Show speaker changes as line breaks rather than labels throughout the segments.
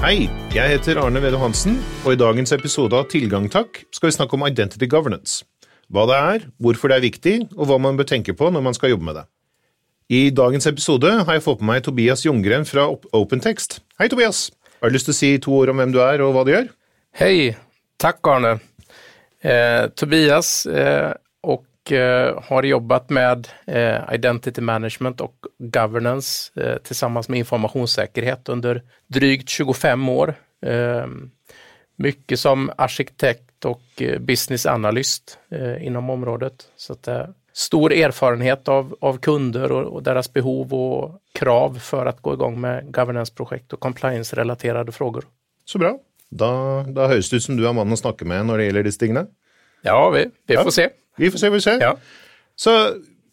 Hei, jeg heter Arne Vede Hansen, og i dagens episode av Tilgang takk skal vi snakke om identity governance. Hva det er, hvorfor det er viktig, og hva man bør tenke på når man skal jobbe med det. I dagens episode har jeg fått med meg Tobias Ljunggren fra OpenText. Hei, Tobias. Har du lyst til å si to ord om hvem du er, og hva du gjør?
Hej, tack Arne. Eh, Tobias eh, och eh, har jobbat med eh, identity management och governance eh, tillsammans med informationssäkerhet under drygt 25 år. Eh, mycket som arkitekt och business analyst inom området. Så att, stor erfarenhet av, av kunder och, och, deras behov och krav för att gå igång med governance-projekt och compliance-relaterade frågor.
Så bra. Da, da høres det ut som du er mannen å snakke med når det gjelder disse tingene.
Ja, vi, vi får se.
Vi får se, vi får se.
Ja.
Så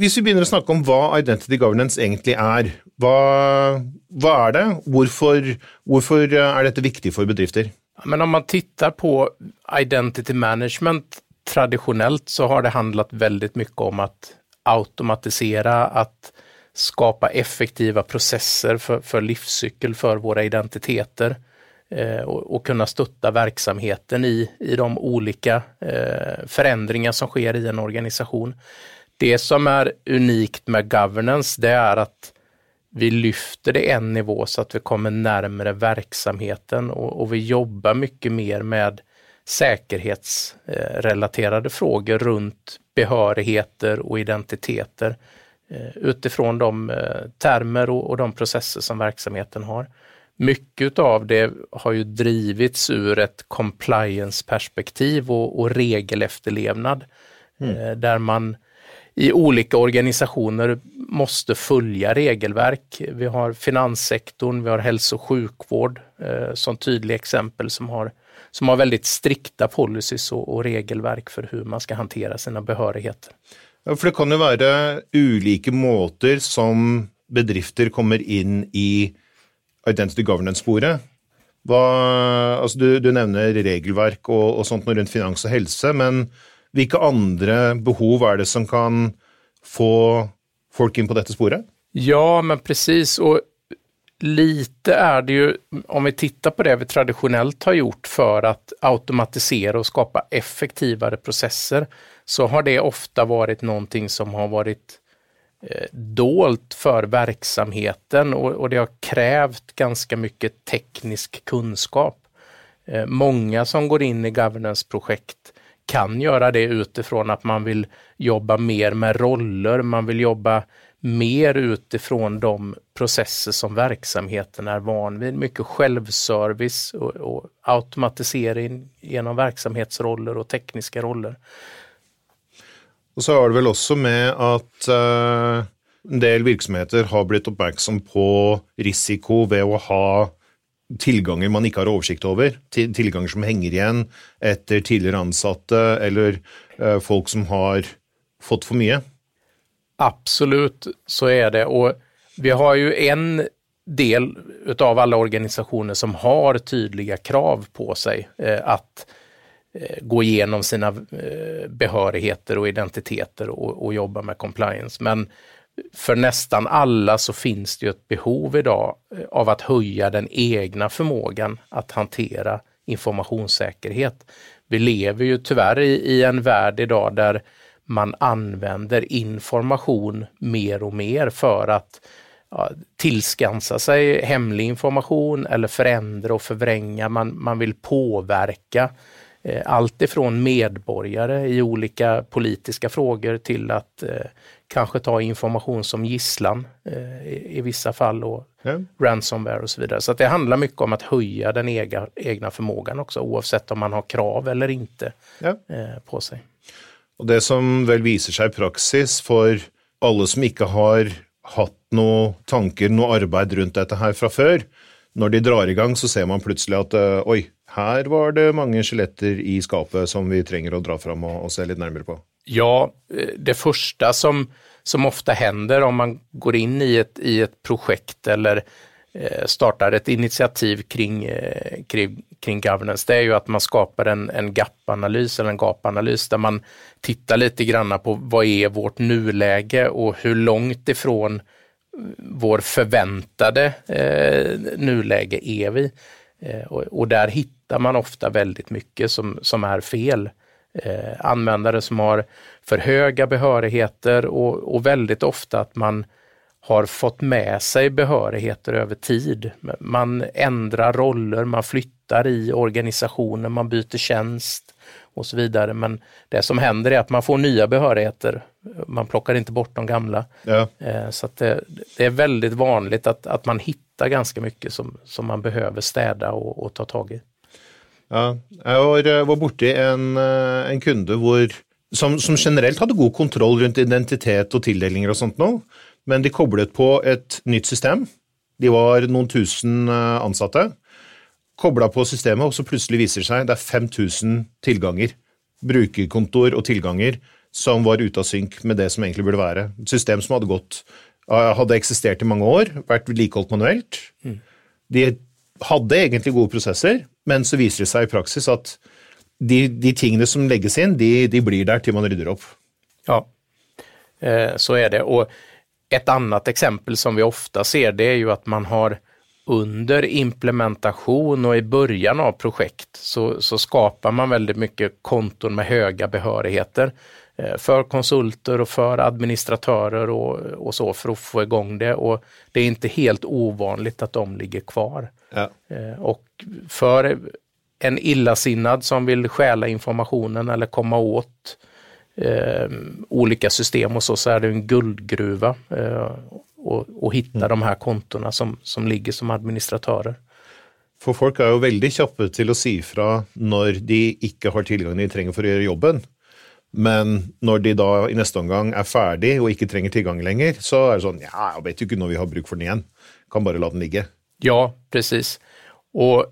hvis vi begynner å snakke om hva identity governance egentlig er, hva, hva er det? Hvorfor, hvorfor, er dette viktig for bedrifter?
Men om man tittar på identity management traditionellt så har det handlat väldigt mycket om att automatisera, att skapa effektiva processer för, för livscykel för våra identiteter eh, Eh, och, och, kunna stötta verksamheten i, i de olika eh, förändringar som sker i en organisation. Det som är unikt med governance, det är att vi lyfter det en nivå så att vi kommer närmare verksamheten och, och vi jobbar mycket mer med säkerhetsrelaterade eh, frågor runt behörigheter och identiteter utifrån de termer termer och de processer som verksamheten har. Mycket av det har ju drivits ur ett compliance-perspektiv och, och regelefterlevnad mm. Eh, där man i olika organisationer måste följa regelverk. Vi har finanssektorn, vi har hälso och sjukvård eh, som tydliga exempel som har, som har väldigt strikta policies och, och regelverk för hur man ska hantera sina behörigheter.
Ja, för det kan ju vara olika måter som bedrifter kommer in i identity governance-sporet. Altså du, du, nevner regelverk og, og sånt rundt finans og helse, men hvilke andre behov är det som kan få folk in på detta sporet?
Ja, men precis. Och lite är det ju, om vi tittar på det vi traditionellt har gjort för att automatisera och skapa effektivare processer, så har det ofta varit någonting som har varit Eh, dolt för verksamheten och, och, det har krävt ganska mycket teknisk kunskap. Eh, många som går in i governance-projekt kan göra det utifrån att man vill jobba mer med roller, man vill jobba mer utifrån de processer som verksamheten är van vid. Mycket självservice och, och automatisering genom verksamhetsroller och tekniska roller.
Och så har det väl också med att uh, eh, en del verksamheter har blivit oppmerksom på risiko ved att ha tillgångar man inte har översikt över, tillgångar som hänger igen efter tidigare ansatta eller uh, folk som har fått för mycket.
Absolut, så är det. Och vi har ju en del utav alla organisationer som har tydliga krav på sig eh, att Eh, gå igenom sina eh, behörigheter och identiteter och, och, jobba med compliance. Men för nästan alla så finns det ju ett behov idag eh, av att höja den egna förmågan att hantera informationssäkerhet. Vi lever ju tyvärr i, i en värld idag där man använder information mer och mer för att ja, tillskansa sig hemlig information eller förändra och förvränga. Man, man vill påverka eh, allt ifrån medborgare i olika politiska frågor till att eh, kanske ta information som gisslan eh, i, i, vissa fall och ja. ransomware och så vidare. Så det handlar mycket om att höja den egna, egna förmågan också oavsett om man har krav eller inte eh, på sig.
Och det som väl visar sig i praxis för alla som inte har haft några tankar, några arbete runt detta här från förr, när de drar igång så ser man plötsligt att oj, här var det många skeletter i skapet som vi tränger att dra fram och, och se lite närmare på.
Ja, eh, det första som, som ofta händer om man går in i ett, i ett projekt eller eh, startar ett initiativ kring, eh, kring, kring governance, det är ju att man skapar en, en gap-analys eller en gapanalys där man tittar lite granna på vad är vårt nuläge och hur långt ifrån vår förväntade eh, nuläge är vi. Eh, och, och, där hittar man ofta väldigt mycket som, som är fel. Eh, användare som har för höga behörigheter och, och väldigt ofta att man har fått med sig behörigheter över tid. Man ändrar roller, man flyttar i organisationen, man byter tjänst och så vidare. Men det som händer är att man får nya behörigheter. Man plockar inte bort de gamla. Ja. Eh, så det, det, är väldigt vanligt att, att man hittar ganska mycket som, som man behöver städa och, och ta tag i.
Ja, jag var, borta i borti en, eh, en kunde hvor, som, som generellt hade god kontroll runt identitet och tilldelningar och sånt nu, men de kopplade på ett nytt system. De var någon tusen eh, ansatte kobla på systemet, och så plötsligt visar det sig att det är 5000 tillgångar, brukarkontor och tillgångar som var ute av synk med det som egentligen borde vara. Ett system som hade gått hadde eksistert i mange år, vært vedlikeholdt manuelt. Mm. De hadde egentlig gode prosesser, men så viser det seg i praksis at de, de tingene som legges inn, de, de, blir där till man rydder upp.
Ja, eh, så är det. Och ett annat exempel som vi ofta ser det är ju att man har under implementation och i början av projekt så, så skapar man väldigt mycket konton med höga behörigheter eh, för konsulter och för administratörer och, och, så för att få igång det. Och det är inte helt ovanligt att de ligger kvar. Ja. Eh, och för en illasinnad som vill stjäla informationen eller komma åt eh, olika system och så, så är det en guldgruva. Eh, och, och hitta mm. de här kontona som, som ligger som administratörer.
För folk är ju väldigt kjappe till att si fra när de inte har tillgång de trenger för att göra jobben. Men när de då i nästa omgång är färdiga och inte trenger tillgång längre så är det så ja, jag vet ju inte när vi har bruk för den igen. Kan bara låta den ligga.
Ja, precis. Och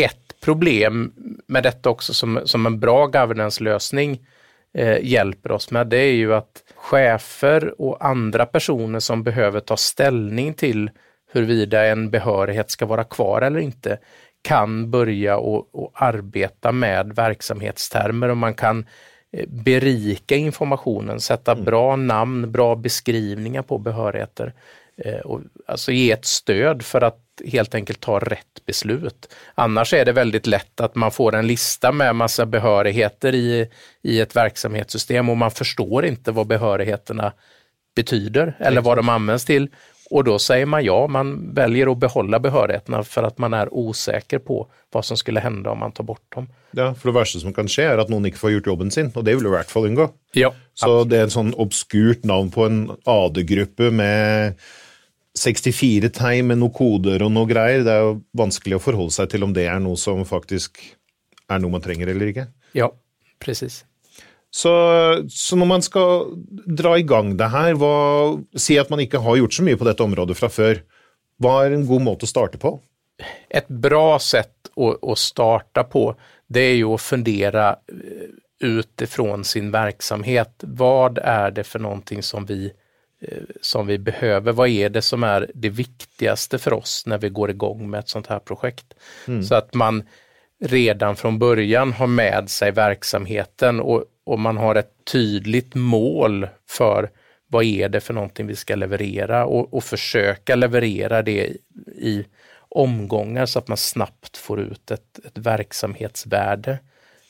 ett problem med detta också som, som en bra governance-lösning eh, hjälper oss med, det är ju att chefer och andra personer som behöver ta ställning till huruvida en behörighet ska vara kvar eller inte kan börja och, och arbeta med verksamhetstermer och man kan berika informationen, sätta mm. bra namn, bra beskrivningar på behörigheter. Eh, och alltså ge ett stöd för att helt enkelt ta rätt beslut. Annars är det väldigt lätt att man får en lista med massa behörigheter i, i ett verksamhetssystem och man förstår inte vad behörigheterna betyder eller vad de används till. Och då säger man ja, man väljer att behålla behörigheterna för att man är osäker på vad som skulle hända om man tar bort dem.
Ja, för det värsta som kan ske är att någon inte får gjort jobben sin och det vill du i hvert fall undgå.
Ja,
Så absolut. det är en sån obskurt namn på en AD-grupp med 64 tegn med noen koder og noe greier. Det er jo vanskelig å forholde seg til om det er noe som faktisk er noe man trenger eller ikke.
Ja, precis.
Så, så når man skal dra i gang det her, hva, si at man ikke har gjort så mye på dette området fra før, hva er en god måte å starte på?
Ett bra sätt att, att starta på, det är ju att fundera eh, utifrån sin verksamhet. Vad är det för någonting som vi Eh, som vi behöver. Vad är det som är det viktigaste för oss när vi går igång med ett sånt här projekt? Mm. Så att man redan från början har med sig verksamheten och, och man har ett tydligt mål för vad är det för någonting vi ska leverera och, och försöka leverera det i omgångar så att man snabbt får ut ett, ett verksamhetsvärde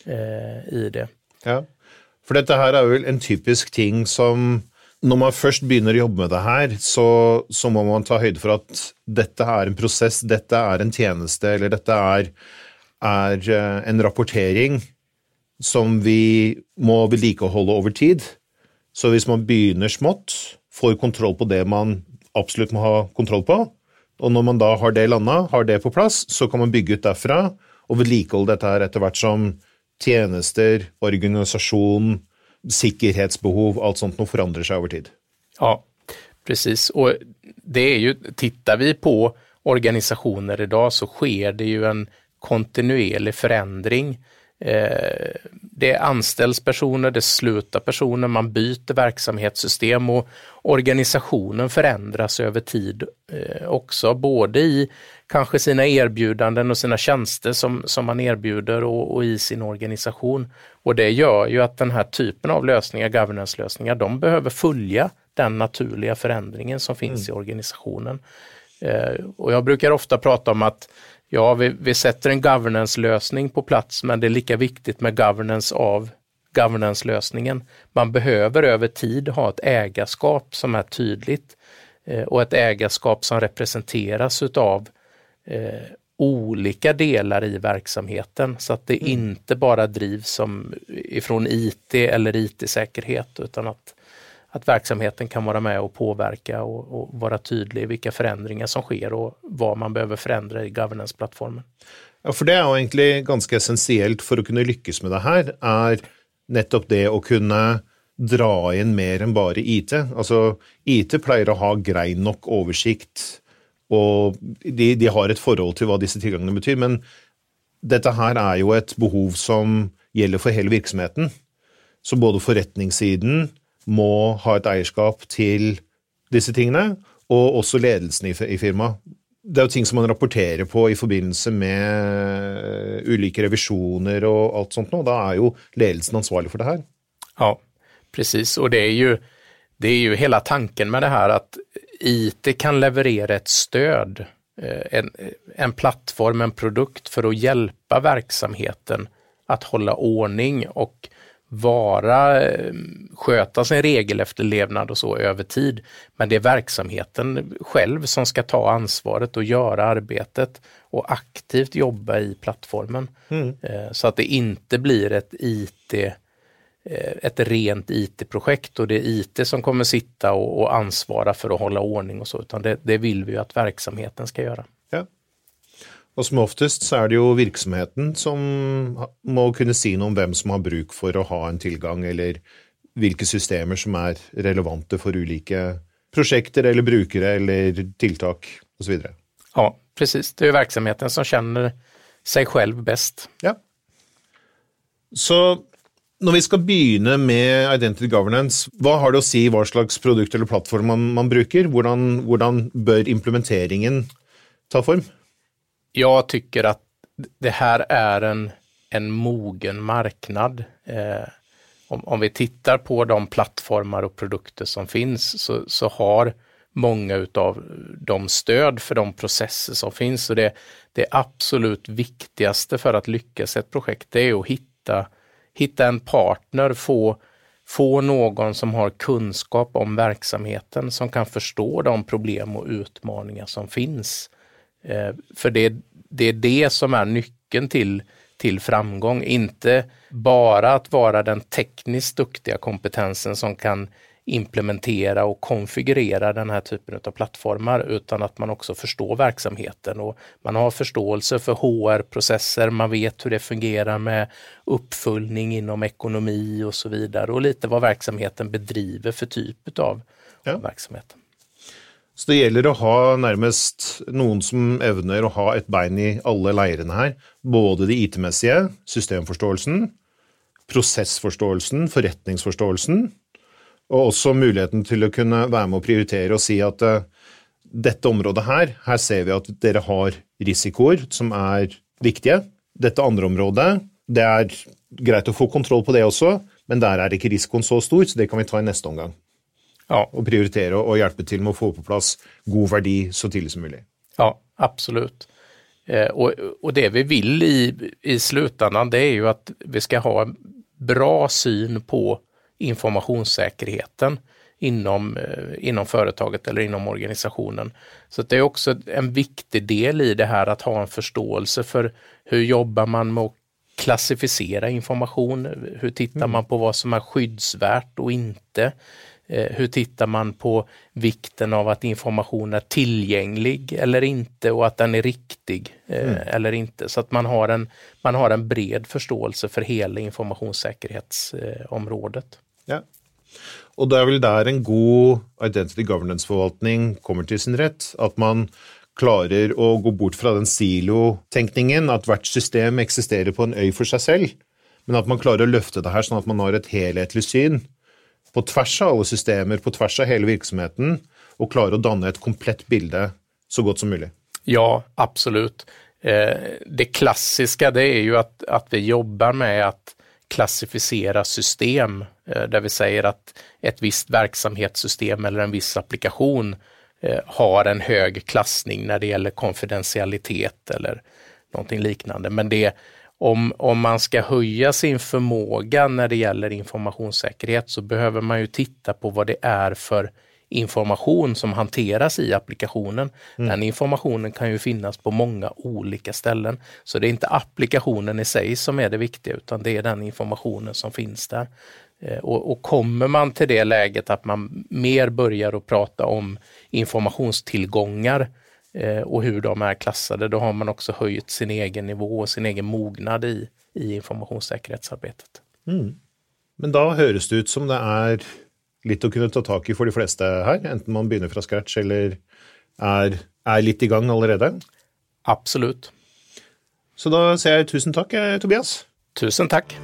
eh, i det.
Ja, för detta här är väl en typisk ting som när man först börjar jobba med det här så, så, måste man ta höjd för att detta är en process, detta är en tjänst, eller detta är er eh, en rapportering som vi må vedlikeholde over tid. Så hvis man begynner smått, får kontroll på det man absolutt må ha kontroll på, og når man da har det landa, har det på plass, så kan man bygge ut derfra og vedlikeholde dette her etter hvert som tjenester, organisasjon, säkerhetsbehov, allt sånt noe forandrer sig över tid.
Ja, precis. Och det är ju, tittar vi på organisationer idag så sker det ju en kontinuerlig förändring. Eh, det anställs personer, det slutar personer, man byter verksamhetssystem och organisationen förändras över tid eh, också, både i kanske sina erbjudanden och sina tjänster som, som man erbjuder och, och, i sin organisation. Och det gör ju att den här typen av lösningar, governance-lösningar, de behöver följa den naturliga förändringen som finns mm. i organisationen. Eh, och jag brukar ofta prata om att ja, vi, vi sätter en governance-lösning på plats, men det är lika viktigt med governance av governance-lösningen. Man behöver över tid ha ett ägarskap som är tydligt eh, och ett ägarskap som representeras utav eh, olika delar i verksamheten så att det mm. inte bara drivs som ifrån IT eller IT-säkerhet utan att, att verksamheten kan vara med och påverka och, och vara tydlig i vilka förändringar som sker och vad man behöver förändra i governance-plattformen.
Ja, för det är ju egentligen ganska essentiellt för att kunna lyckas med det här, är nettopp det att kunna dra in mer än bara IT. Alltså, IT plejer att ha grej nok översikt och de, de, har ett förhållande till vad dessa tillgångar betyder, Men detta här är ju ett behov som gäller för hela verksamheten, Så både forretningssiden må ha et eierskap til disse tingene, og også ledelsen i, i firmaet. Det er jo ting som man rapporterer på i forbindelse med ulike revisjoner og alt sånt. Da er jo ledelsen ansvarlig for det her.
Ja, precis. Och det är ju, det är ju hela tanken med det här att IT kan leverera ett stöd, eh, en, en plattform, en produkt för att hjälpa verksamheten att hålla ordning och vara, eh, sköta sin regelefterlevnad och så över tid. Men det är verksamheten själv som ska ta ansvaret och göra arbetet och aktivt jobba i plattformen. Mm. Eh, så att det inte blir ett IT Eh, ett rent IT-projekt och det är IT som kommer sitta och, och, ansvara för att hålla ordning och så, utan det, det vill vi att verksamheten ska göra.
Och som oftast så är det ju verksamheten som måste kunna säga om vem som har bruk för att ha en tillgång eller vilka system som är relevanta för olika projekt eller brukare eller så vidare.
Ja, precis. Det är verksamheten som känner sig själv bäst.
Ja. Så Når vi skal begynne med identity governance, hva har det å si hva slags produkt eller plattform man, man bruker? Hvordan, hvordan, bör implementeringen ta form?
Jag tycker att det här är en, en mogen marknad. Eh, om, om, vi tittar på de plattformar och produkter som finns så, så har många av de stöd för de processer som finns. Så det, det absolut viktigaste för att lyckas ett projekt det är att hitta hitta en partner, få, få någon som har kunskap om verksamheten, som kan förstå de problem och utmaningar som finns. Eh, för det, det är det som är nyckeln till, till framgång, inte bara att vara den tekniskt duktiga kompetensen som kan implementera och konfigurera den här typen av plattformar utan att man också förstår verksamheten och man har förståelse för HR-processer, man vet hur det fungerar med uppföljning inom ekonomi och så vidare och lite vad verksamheten bedriver för typ av ja. verksamhet.
Så det gäller att ha nærmest någon som evner å ha ett ben i alla leirene här, både det IT-mässiga, systemförståelsen, processförståelsen, förrättningsförståelsen, og også muligheten til å kunne være med å prioritere og si at uh, eh, dette området her, her ser vi at dere har risikoer som er viktige. Dette andre området, det er greit å få kontroll på det også, men der er ikke risikoen så stor, så det kan vi ta i neste omgang. Ja. Og prioritere og hjelpe til med å få på plass god verdi så tidlig som mulig.
Ja, absolut. Eh, och, och, det vi vill i, i slutändan det är ju att vi ska ha en bra syn på informationssäkerheten inom, eh, inom företaget eller inom organisationen. Så det är också en viktig del i det här att ha en förståelse för hur jobbar man med att klassificera information? Hur tittar mm. man på vad som är skyddsvärt och inte? Eh, hur tittar man på vikten av att information är tillgänglig eller inte och att den är riktig eh, mm. eller inte. Så att man har, en, man har en bred förståelse för hela informationssäkerhetsområdet.
Ja. Og det er vel der en god identity governance-forvaltning kommer til sin rett. At man klarer å gå bort fra den silo-tenkningen, at hvert system eksisterer på en øy for seg selv, men at man klarer å løfte det her sånn at man har et helhetlig syn på tvers av alle systemer, på tvers av hele virksomheten, og klara å danne et komplett bilde så godt som mulig.
Ja, absolut. Eh, det klassiska det är ju att, att vi jobbar med att klassificera system eh, där vi säger att ett visst verksamhetssystem eller en viss applikation eh, har en hög klassning när det gäller konfidentialitet eller någonting liknande. Men det, om, om man ska höja sin förmåga när det gäller informationssäkerhet så behöver man ju titta på vad det är för information som hanteras i applikationen. Mm. Den informationen kan ju finnas på många olika ställen. Så det är inte applikationen i sig som är det viktiga utan det är den informationen som finns där. Eh, och, och, kommer man till det läget att man mer börjar att prata om informationstillgångar och hur de är klassade, då har man också höjt sin egen nivå och sin egen mognad i, i informationssäkerhetsarbetet. Mm.
Men då hörs det ut som det är lite att kunna ta tag i för de flesta här, enten man börjar från scratch eller är, är lite igång redan?
Absolut.
Så då säger jag tusen tack, eh, Tobias.
Tusen tack.